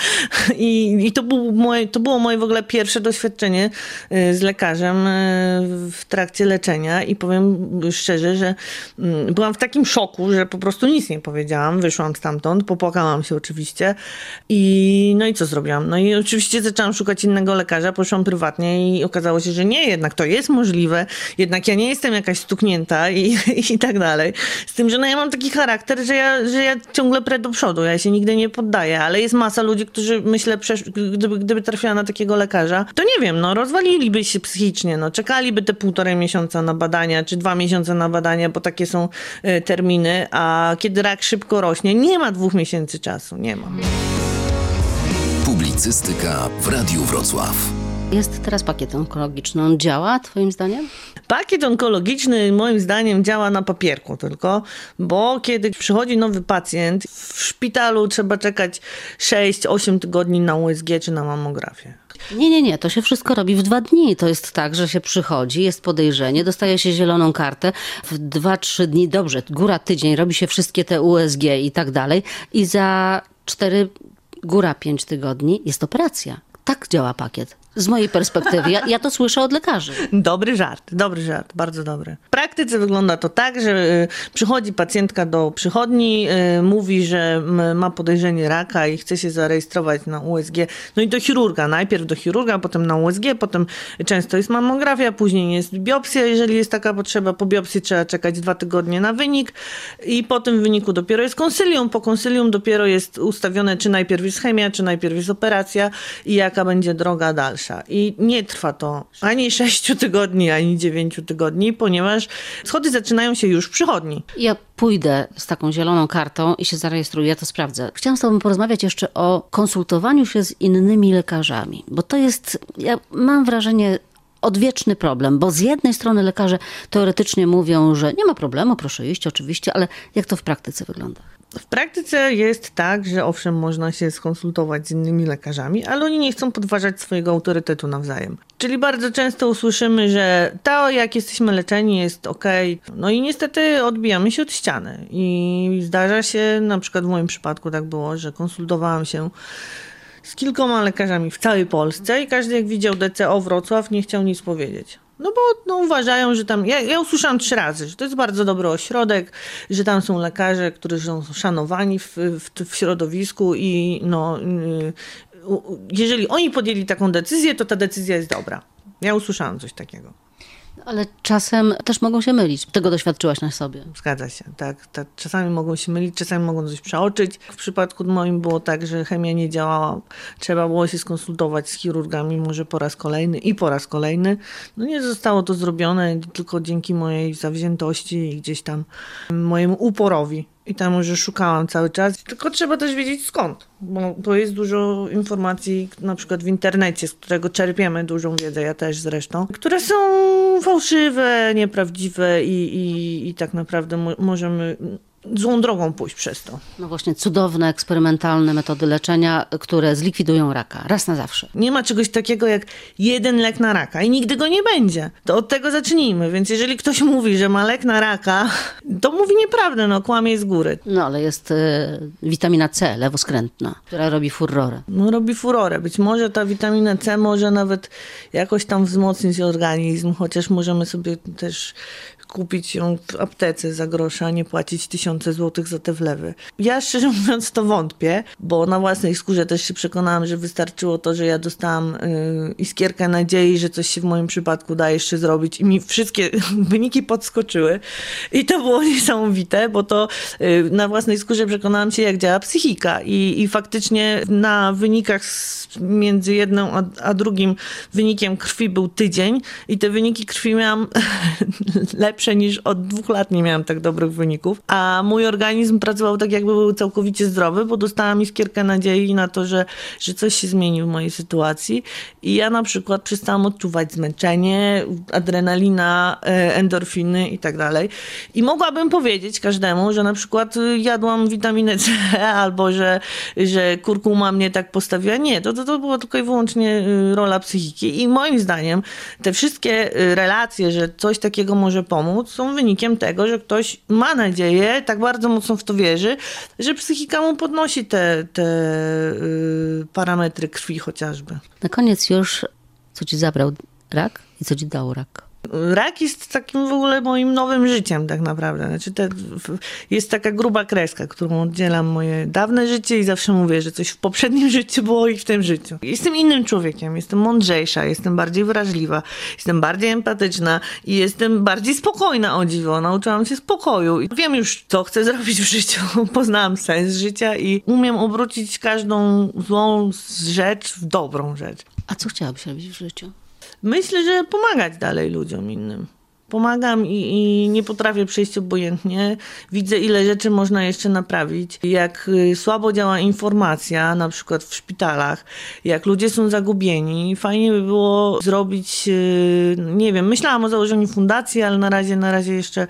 (laughs) I, i to, był moje, to było moje w ogóle pierwsze doświadczenie y, z lekarzem y, w trakcie leczenia i powiem szczerze, że mm, byłam w takim szoku, że po prostu nic nie powiedziałam. Wyszłam stamtąd, popłakałam się oczywiście i no i co zrobiłam? No i oczywiście zaczęłam szukać innego lekarza, poszłam prywatnie i okazało się, że nie, jednak to jest możliwe, jednak ja nie jestem jakaś stuknięta i, (laughs) i tak dalej. Z tym, że no ja mam taki charakter, że ja, że ja ciągle prę do przodu, ja się nigdy nie poddaję, ale jest masa ludzi, którzy myślę, gdyby, gdyby trafiła na takiego lekarza, to nie wiem, no rozwaliliby się psychicznie, no czekaliby te półtorej miesiąca na badania, czy dwa miesiące na badania, bo takie są e, terminy, a kiedy rak szybko rośnie, nie ma dwóch miesięcy czasu, nie ma. Publicystyka w Radiu Wrocław. Jest teraz pakiet onkologiczny. On działa, twoim zdaniem? Pakiet onkologiczny moim zdaniem działa na papierku tylko, bo kiedy przychodzi nowy pacjent, w szpitalu trzeba czekać 6-8 tygodni na USG czy na mammografię. Nie, nie, nie, to się wszystko robi w dwa dni. To jest tak, że się przychodzi, jest podejrzenie, dostaje się zieloną kartę. W dwa, trzy dni, dobrze, góra tydzień, robi się wszystkie te USG i tak dalej. I za cztery, góra pięć tygodni jest operacja. Tak działa pakiet. Z mojej perspektywy. Ja, ja to słyszę od lekarzy. Dobry żart, dobry żart, bardzo dobry. W praktyce wygląda to tak, że y, przychodzi pacjentka do przychodni, y, mówi, że ma podejrzenie raka i chce się zarejestrować na USG. No i do chirurga, najpierw do chirurga, potem na USG, potem często jest mammografia, później jest biopsja, jeżeli jest taka potrzeba. Po biopsji trzeba czekać dwa tygodnie na wynik i po tym wyniku dopiero jest konsylium. Po konsylium dopiero jest ustawione, czy najpierw jest chemia, czy najpierw jest operacja i jaka będzie droga dalsza. I nie trwa to ani 6 tygodni, ani 9 tygodni, ponieważ schody zaczynają się już w przychodni. Ja pójdę z taką zieloną kartą i się zarejestruję, ja to sprawdzę. Chciałam z Tobą porozmawiać jeszcze o konsultowaniu się z innymi lekarzami, bo to jest, ja mam wrażenie, odwieczny problem, bo z jednej strony lekarze teoretycznie mówią, że nie ma problemu, proszę iść oczywiście, ale jak to w praktyce wygląda? W praktyce jest tak, że owszem, można się skonsultować z innymi lekarzami, ale oni nie chcą podważać swojego autorytetu nawzajem. Czyli bardzo często usłyszymy, że to, jak jesteśmy leczeni, jest ok. No i niestety odbijamy się od ściany. I zdarza się, na przykład w moim przypadku tak było, że konsultowałam się z kilkoma lekarzami w całej Polsce i każdy jak widział DCO Wrocław nie chciał nic powiedzieć. No bo no, uważają, że tam. Ja, ja usłyszałam trzy razy, że to jest bardzo dobry ośrodek, że tam są lekarze, którzy są szanowani w, w, w środowisku i no, y, jeżeli oni podjęli taką decyzję, to ta decyzja jest dobra. Ja usłyszałam coś takiego. Ale czasem też mogą się mylić. Tego doświadczyłaś na sobie. Zgadza się, tak, tak. Czasami mogą się mylić, czasami mogą coś przeoczyć. W przypadku moim było tak, że chemia nie działała. Trzeba było się skonsultować z chirurgami może po raz kolejny i po raz kolejny. No nie zostało to zrobione tylko dzięki mojej zawziętości i gdzieś tam mojemu uporowi. I tam już szukałam cały czas. Tylko trzeba też wiedzieć skąd, bo to jest dużo informacji, na przykład w internecie, z którego czerpiemy dużą wiedzę, ja też zresztą, które są fałszywe, nieprawdziwe i, i, i tak naprawdę mo- możemy złą drogą pójść przez to. No właśnie, cudowne, eksperymentalne metody leczenia, które zlikwidują raka raz na zawsze. Nie ma czegoś takiego jak jeden lek na raka i nigdy go nie będzie. To od tego zacznijmy. Więc jeżeli ktoś mówi, że ma lek na raka, (laughs) to mówi nieprawdę, no kłamie z góry. No ale jest y, witamina C, lewoskrętna, która robi furorę. No robi furorę. Być może ta witamina C może nawet jakoś tam wzmocnić organizm, chociaż możemy sobie też kupić ją w aptece za grosze, a nie płacić tysiące złotych za te wlewy. Ja szczerze mówiąc to wątpię, bo na własnej skórze też się przekonałam, że wystarczyło to, że ja dostałam yy, iskierkę nadziei, że coś się w moim przypadku da jeszcze zrobić i mi wszystkie (laughs) wyniki podskoczyły i to było (laughs) niesamowite, bo to yy, na własnej skórze przekonałam się, jak działa psychika i, i faktycznie na wynikach z, między jedną a, a drugim wynikiem krwi był tydzień i te wyniki krwi miałam (laughs) lepsze niż od dwóch lat nie miałam tak dobrych wyników, a mój organizm pracował tak jakby był całkowicie zdrowy, bo dostałam iskierkę nadziei na to, że, że coś się zmieni w mojej sytuacji i ja na przykład przestałam odczuwać zmęczenie, adrenalina, e, endorfiny i tak dalej. I mogłabym powiedzieć każdemu, że na przykład jadłam witaminę C (laughs) albo że, że kurkuma mnie tak postawiła. Nie, to, to, to było tylko i wyłącznie y, rola psychiki i moim zdaniem te wszystkie y, relacje, że coś takiego może pomóc, są wynikiem tego, że ktoś ma nadzieję, tak bardzo mocno w to wierzy, że psychika mu podnosi te, te yy, parametry krwi chociażby. Na koniec już, co ci zabrał rak i co ci dał rak? Rak jest takim w ogóle moim nowym życiem tak naprawdę. Znaczy te, jest taka gruba kreska, którą oddzielam moje dawne życie i zawsze mówię, że coś w poprzednim (laughs) życiu było i w tym życiu. Jestem innym człowiekiem, jestem mądrzejsza, jestem bardziej wrażliwa, jestem bardziej empatyczna i jestem bardziej spokojna o dziwo. Nauczyłam się spokoju i wiem już, co chcę (laughs) zrobić w życiu. Poznałam sens życia i umiem obrócić każdą złą rzecz w dobrą rzecz. A co chciałabyś robić w życiu? Myślę, że pomagać dalej ludziom innym. Pomagam i, i, nie potrafię przejść obojętnie. Widzę, ile rzeczy można jeszcze naprawić. Jak y, słabo działa informacja, na przykład w szpitalach, jak ludzie są zagubieni. Fajnie by było zrobić, y, nie wiem, myślałam o założeniu fundacji, ale na razie, na razie jeszcze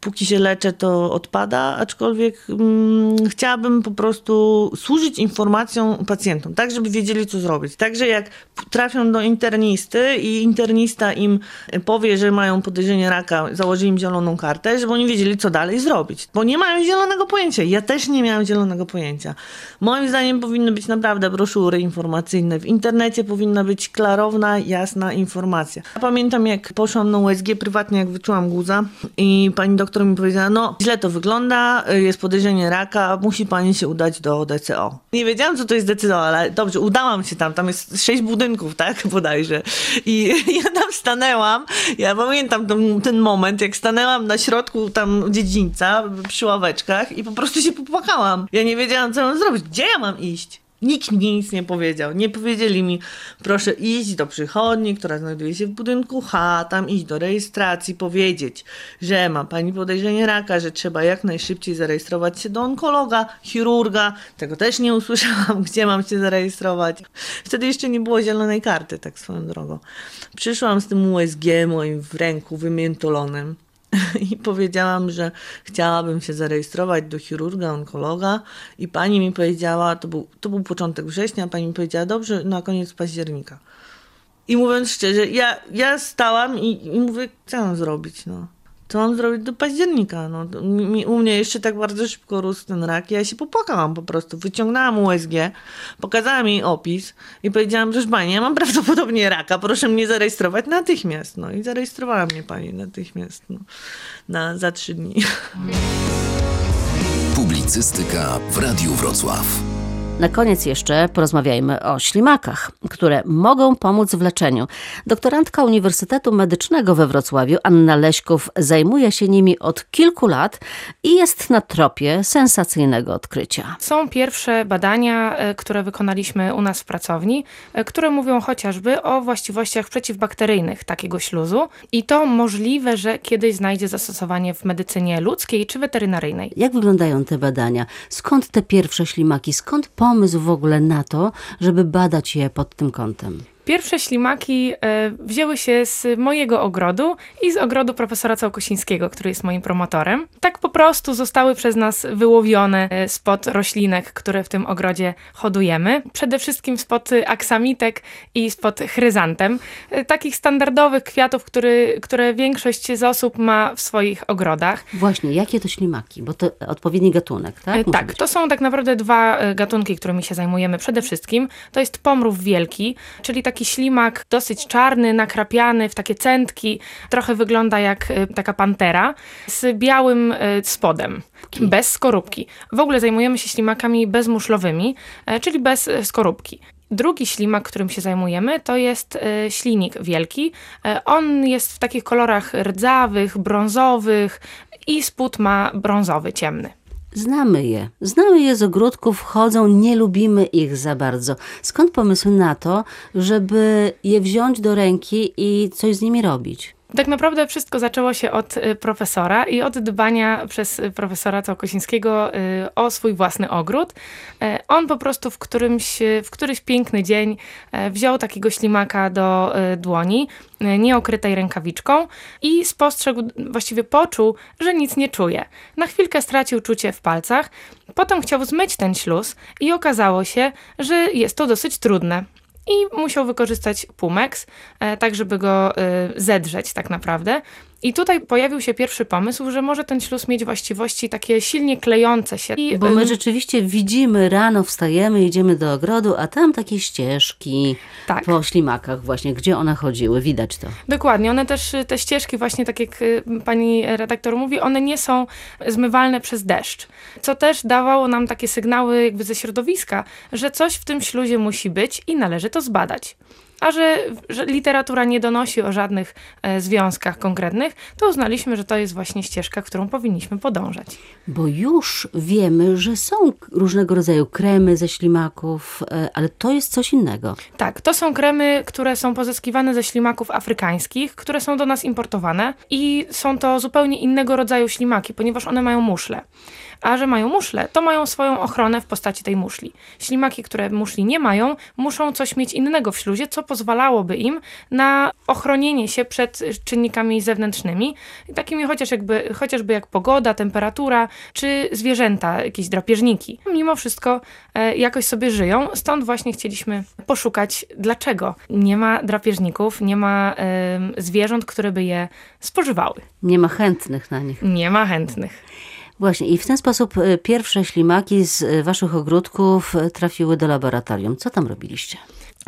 póki się leczę, to odpada, aczkolwiek mm, chciałabym po prostu służyć informacją pacjentom, tak żeby wiedzieli, co zrobić. Także jak trafią do internisty i internista im powie, że mają podejrzenie raka, założy im zieloną kartę, żeby oni wiedzieli, co dalej zrobić. Bo nie mają zielonego pojęcia. Ja też nie miałam zielonego pojęcia. Moim zdaniem powinny być naprawdę broszury informacyjne. W internecie powinna być klarowna, jasna informacja. Ja pamiętam, jak poszłam na USG prywatnie, jak wyczułam guza i pani doktor doktor mi powiedziała, no źle to wygląda, jest podejrzenie raka, musi pani się udać do DCO. Nie wiedziałam, co to jest DCO, ale dobrze, udałam się tam, tam jest sześć budynków, tak, (laughs) bodajże. I (laughs) ja tam stanęłam, ja pamiętam ten, ten moment, jak stanęłam na środku tam dziedzińca, przy ławeczkach i po prostu się popłakałam. Ja nie wiedziałam, co mam zrobić, gdzie ja mam iść? Nikt mi nic nie powiedział. Nie powiedzieli mi, proszę iść do przychodni, która znajduje się w budynku H, tam iść do rejestracji, powiedzieć, że ma pani podejrzenie raka, że trzeba jak najszybciej zarejestrować się do onkologa, chirurga. Tego też nie usłyszałam, (laughs) gdzie mam się zarejestrować. Wtedy jeszcze nie było zielonej karty, tak swoją drogą. Przyszłam z tym USG moim w ręku wymiętolonym. (laughs) i powiedziałam, że chciałabym się zarejestrować do chirurga, onkologa i pani mi powiedziała, to był, to był początek września, pani mi powiedziała, dobrze, na koniec października. I mówiąc szczerze, ja, ja stałam i, i mówię, co mam zrobić, no co mam zrobić do października? No, u mnie jeszcze tak bardzo szybko rósł ten rak. Ja się popłakałam po prostu. Wyciągnęłam USG, pokazałam jej opis i powiedziałam, proszę pani, ja mam prawdopodobnie raka, proszę mnie zarejestrować natychmiast. No i zarejestrowała mnie pani natychmiast no, na, za trzy dni. Publicystyka w Radiu Wrocław. Na koniec jeszcze porozmawiajmy o ślimakach, które mogą pomóc w leczeniu. Doktorantka Uniwersytetu Medycznego we Wrocławiu, Anna Leśków, zajmuje się nimi od kilku lat i jest na tropie sensacyjnego odkrycia. Są pierwsze badania, e, które wykonaliśmy u nas w pracowni, e, które mówią chociażby o właściwościach przeciwbakteryjnych takiego śluzu i to możliwe, że kiedyś znajdzie zastosowanie w medycynie ludzkiej czy weterynaryjnej. Jak wyglądają te badania? Skąd te pierwsze ślimaki? Skąd pomysł w ogóle na to, żeby badać je pod tym kątem? Pierwsze ślimaki e, wzięły się z mojego ogrodu i z ogrodu profesora Całkosińskiego, który jest moim promotorem. Tak po prostu zostały przez nas wyłowione e, spod roślinek, które w tym ogrodzie hodujemy. Przede wszystkim spod aksamitek i spod chryzantem. E, takich standardowych kwiatów, który, które większość z osób ma w swoich ogrodach. Właśnie, jakie to ślimaki? Bo to odpowiedni gatunek, tak? Musi Tak, być. to są tak naprawdę dwa gatunki, którymi się zajmujemy. Przede wszystkim to jest pomrów wielki, czyli taki ślimak dosyć czarny, nakrapiany w takie centki. Trochę wygląda jak e, taka pantera z białym e, spodem, bez skorupki. W ogóle zajmujemy się ślimakami bezmuszlowymi, e, czyli bez skorupki. Drugi ślimak, którym się zajmujemy, to jest ślinik wielki. On jest w takich kolorach rdzawych, brązowych i spód ma brązowy, ciemny. Znamy je. Znamy je z ogródków, chodzą, nie lubimy ich za bardzo. Skąd pomysł na to, żeby je wziąć do ręki i coś z nimi robić? Tak naprawdę wszystko zaczęło się od y, profesora i od dbania przez y, profesora Całkosińskiego y, o swój własny ogród. E, On po prostu w którymś, w któryś piękny dzień e, wziął takiego ślimaka do dłoni, e, nieokrytej rękawiczką i spostrzegł, właściwie poczuł, że nic nie czuje. Na chwilkę stracił czucie w palcach, potem chciał zmyć ten śluz i okazało się, że jest to dosyć trudne i musiał wykorzystać Pumex, e, tak żeby go e, zedrzeć tak naprawdę. I tutaj pojawił się pierwszy pomysł, że może ten śluz mieć właściwości takie silnie klejące się. I, Bo my rzeczywiście widzimy, rano wstajemy, idziemy do ogrodu, a tam takie ścieżki Tak. po ślimakach właśnie, gdzie one chodziły, widać to. Dokładnie, one też, te ścieżki właśnie, tak jak pani redaktor mówi, one nie są zmywalne przez deszcz, co też dawało nam takie sygnały jakby ze środowiska, że coś w tym śluzie musi być i należy to zbadać. A że, że literatura nie donosi o żadnych e, związkach konkretnych, to uznaliśmy, że to jest właśnie ścieżka, którą powinniśmy podążać. Bo już wiemy, że są różnego rodzaju kremy ze ślimaków, e, ale to jest coś innego. Tak, to są kremy, które są pozyskiwane ze ślimaków afrykańskich, które są do nas importowane i są to zupełnie innego rodzaju ślimaki, ponieważ one mają muszle. A że mają muszle, to mają swoją ochronę w postaci tej muszli. Ślimaki, które muszli nie mają, muszą coś mieć innego w śluzie, co pozwalałoby im na ochronienie się przed czynnikami zewnętrznymi, takimi chociaż jakby, chociażby jak pogoda, temperatura, czy zwierzęta, jakieś drapieżniki. Mimo wszystko e, jakoś sobie żyją, stąd właśnie chcieliśmy poszukać, dlaczego nie ma drapieżników, nie ma em, zwierząt, które by je spożywały. Nie ma chętnych na nich. Nie ma chętnych. Właśnie i w ten sposób e, pierwsze ślimaki z e, waszych ogródków e, trafiły do laboratorium. Co tam robiliście?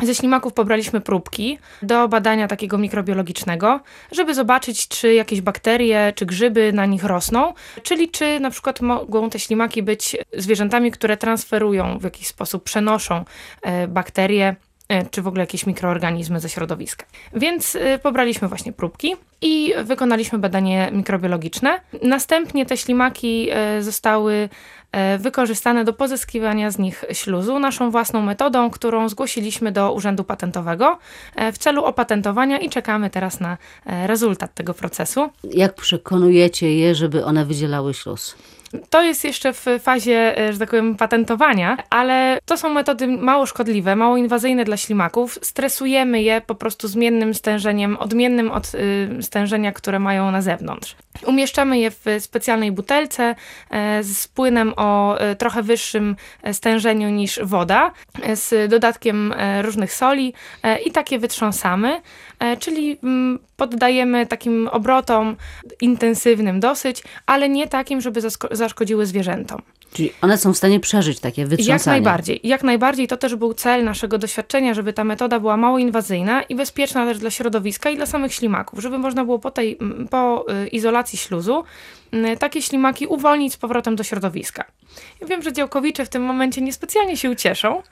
Ze ślimaków pobraliśmy próbki do badania takiego mikrobiologicznego, żeby zobaczyć, czy jakieś bakterie, czy grzyby na nich rosną, czyli czy na przykład mogą te ślimaki być zwierzętami, które transferują w jakiś sposób, przenoszą e, bakterie czy w ogóle jakieś mikroorganizmy ze środowiska. Więc e, pobraliśmy właśnie próbki i wykonaliśmy badanie mikrobiologiczne. Następnie te ślimaki e, zostały e, wykorzystane do pozyskiwania z nich śluzu naszą własną metodą, którą zgłosiliśmy do Urzędu Patentowego e, w celu opatentowania i czekamy teraz na e, rezultat tego procesu. Jak przekonujecie je, żeby one wydzielały śluz? To jest jeszcze w fazie, e, że tak powiem, patentowania, ale to są metody mało szkodliwe, mało inwazyjne dla ślimaków. Stresujemy je po prostu zmiennym stężeniem, odmiennym od y, stężenia, które mają na zewnątrz. Umieszczamy je w specjalnej butelce e, z płynem o e, trochę wyższym stężeniu niż woda, z dodatkiem różnych soli i takie wytrząsamy, czyli mm, poddajemy takim obrotom intensywnym dosyć, ale nie takim, żeby zaszkodziły zwierzętom. Czyli one są w stanie przeżyć takie wytrząsanie. Jak najbardziej. Jak najbardziej to też był cel naszego doświadczenia, żeby ta metoda była mało inwazyjna i bezpieczna też dla środowiska i dla samych ślimaków, żeby można było po tej, po y, izolacji śluzu takie ślimaki uwolnić z powrotem do środowiska. Ja wiem, że działkowicze w tym momencie niespecjalnie się ucieszą,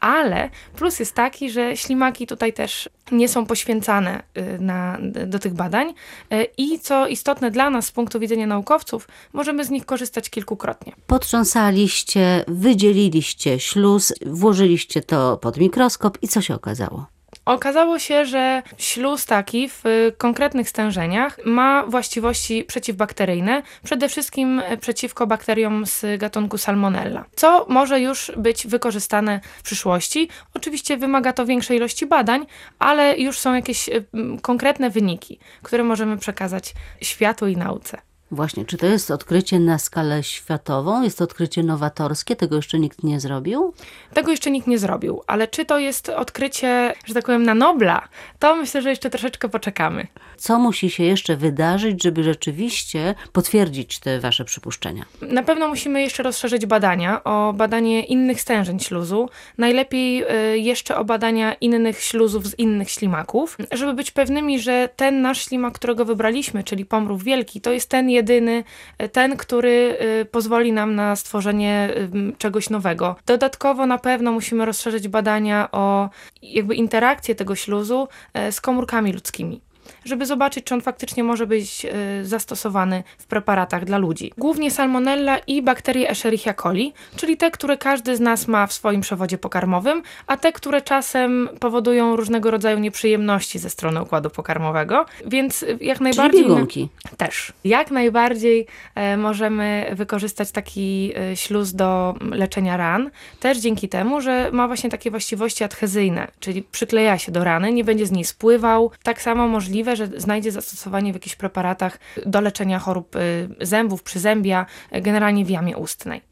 ale plus jest taki, że ślimaki tutaj też nie są poświęcane y, na, do tych badań y, i co istotne dla nas z punktu widzenia naukowców, możemy z nich korzystać kilkukrotnie. Potrząsaliście, wydzieliliście śluz, włożyliście to pod mikroskop i co się okazało? Okazało się, że śluz taki w y, konkretnych stężeniach ma właściwości przeciwbakteryjne, przede wszystkim y, przeciwko bakteriom z gatunku Salmonella, co może już być wykorzystane w przyszłości. Oczywiście wymaga to większej ilości badań, ale już są jakieś y, konkretne wyniki, które możemy przekazać światu i nauce. Właśnie, czy to jest odkrycie na skalę światową? Jest to odkrycie nowatorskie? Tego jeszcze nikt nie zrobił? Tego jeszcze nikt nie zrobił, ale czy to jest odkrycie, że tak powiem, na Nobla, to myślę, że jeszcze troszeczkę poczekamy. Co musi się jeszcze wydarzyć, żeby rzeczywiście potwierdzić te wasze przypuszczenia? Na pewno musimy jeszcze rozszerzyć badania o badanie innych stężeń śluzu, najlepiej y, jeszcze o badania innych śluzów z innych ślimaków, żeby być pewnymi, że ten nasz ślimak, którego wybraliśmy, czyli pomrów wielki, to jest ten jedyny, ten, który y, pozwoli nam na stworzenie czegoś nowego. Dodatkowo na pewno musimy rozszerzyć badania o jakby interakcję tego śluzu e, z komórkami ludzkimi żeby zobaczyć, czy on faktycznie może być y, zastosowany w preparatach dla ludzi. Głównie salmonella i bakterie Escherichia coli, czyli te, które każdy z nas ma w swoim przewodzie pokarmowym, a te, które czasem powodują różnego rodzaju nieprzyjemności ze strony układu pokarmowego, więc jak najbardziej... Czyli biegunki. Też. Jak najbardziej e, możemy wykorzystać taki e, śluz do leczenia ran, też dzięki temu, że ma właśnie takie właściwości adhezyjne, czyli przykleja się do rany, nie będzie z niej spływał. Tak samo możliwe, że znajdzie zastosowanie w jakichś preparatach do leczenia chorób y, zębów, przyzębia, y, generalnie w jamie ustnej.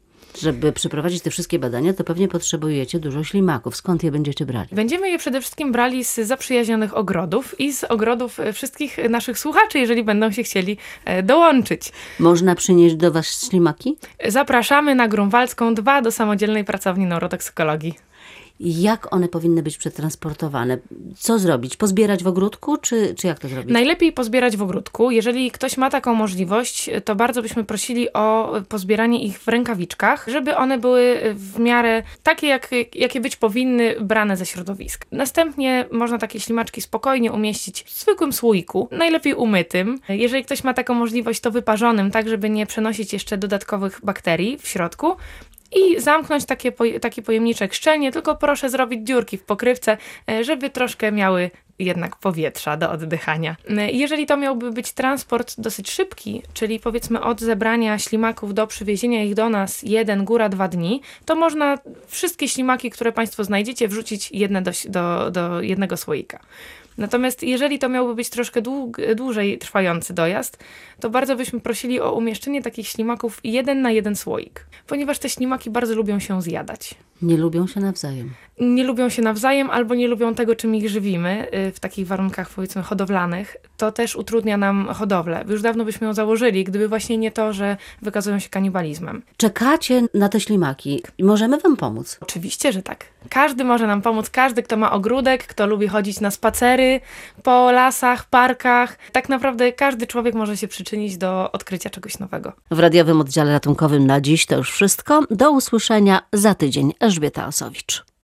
Żeby przeprowadzić te wszystkie badania, to pewnie potrzebujecie dużo ślimaków. Skąd je będziecie brali? Będziemy je przede wszystkim brali z zaprzyjaźnionych ogrodów i z ogrodów y, wszystkich naszych słuchaczy, jeżeli będą się chcieli dołączyć. Można przynieść do Was ślimaki? Zapraszamy na Grunwaldzką 2 do samodzielnej pracowni neurotoksykologii jak one powinny być przetransportowane? Co zrobić? Pozbierać w ogródku, czy, czy jak to zrobić? Najlepiej pozbierać w ogródku. Jeżeli ktoś ma taką możliwość, to bardzo byśmy prosili o pozbieranie ich w rękawiczkach, żeby one były w miarę takie, jak, jakie być powinny, brane ze środowiska. Następnie można takie ślimaczki spokojnie umieścić w zwykłym słoiku, najlepiej umytym. Jeżeli ktoś ma taką możliwość, to wyparzonym, tak żeby nie przenosić jeszcze dodatkowych bakterii w środku i zamknąć takie, taki pojemniczek szczelnie, tylko proszę zrobić dziurki w pokrywce, e, żeby troszkę miały jednak powietrza do oddychania. E, jeżeli to miałby być transport dosyć szybki, czyli powiedzmy od zebrania ślimaków do przywiezienia ich do nas jeden, góra dwa dni, to można wszystkie ślimaki, które Państwo znajdziecie, wrzucić jedne do, do, do jednego słoika. Natomiast jeżeli to miałby być troszkę dłużej trwający dojazd, to bardzo byśmy prosili o umieszczenie takich ślimaków jeden na jeden słoik, ponieważ te ślimaki bardzo lubią się zjadać. Nie lubią się nawzajem. Nie lubią się nawzajem albo nie lubią tego, czym ich żywimy y, w takich warunkach powiedzmy hodowlanych. To też utrudnia nam hodowlę. Już dawno byśmy ją założyli, gdyby właśnie nie to, że wykazują się kanibalizmem. Czekacie na te ślimaki i możemy wam pomóc. Oczywiście, że tak. Każdy może nam pomóc, każdy, kto ma ogródek, kto lubi chodzić na spacery po lasach, parkach. Tak naprawdę każdy człowiek może się przyczynić do odkrycia czegoś nowego. W radiowym oddziale ratunkowym na dziś to już wszystko. Do usłyszenia za tydzień. Elżbieta Osowicz.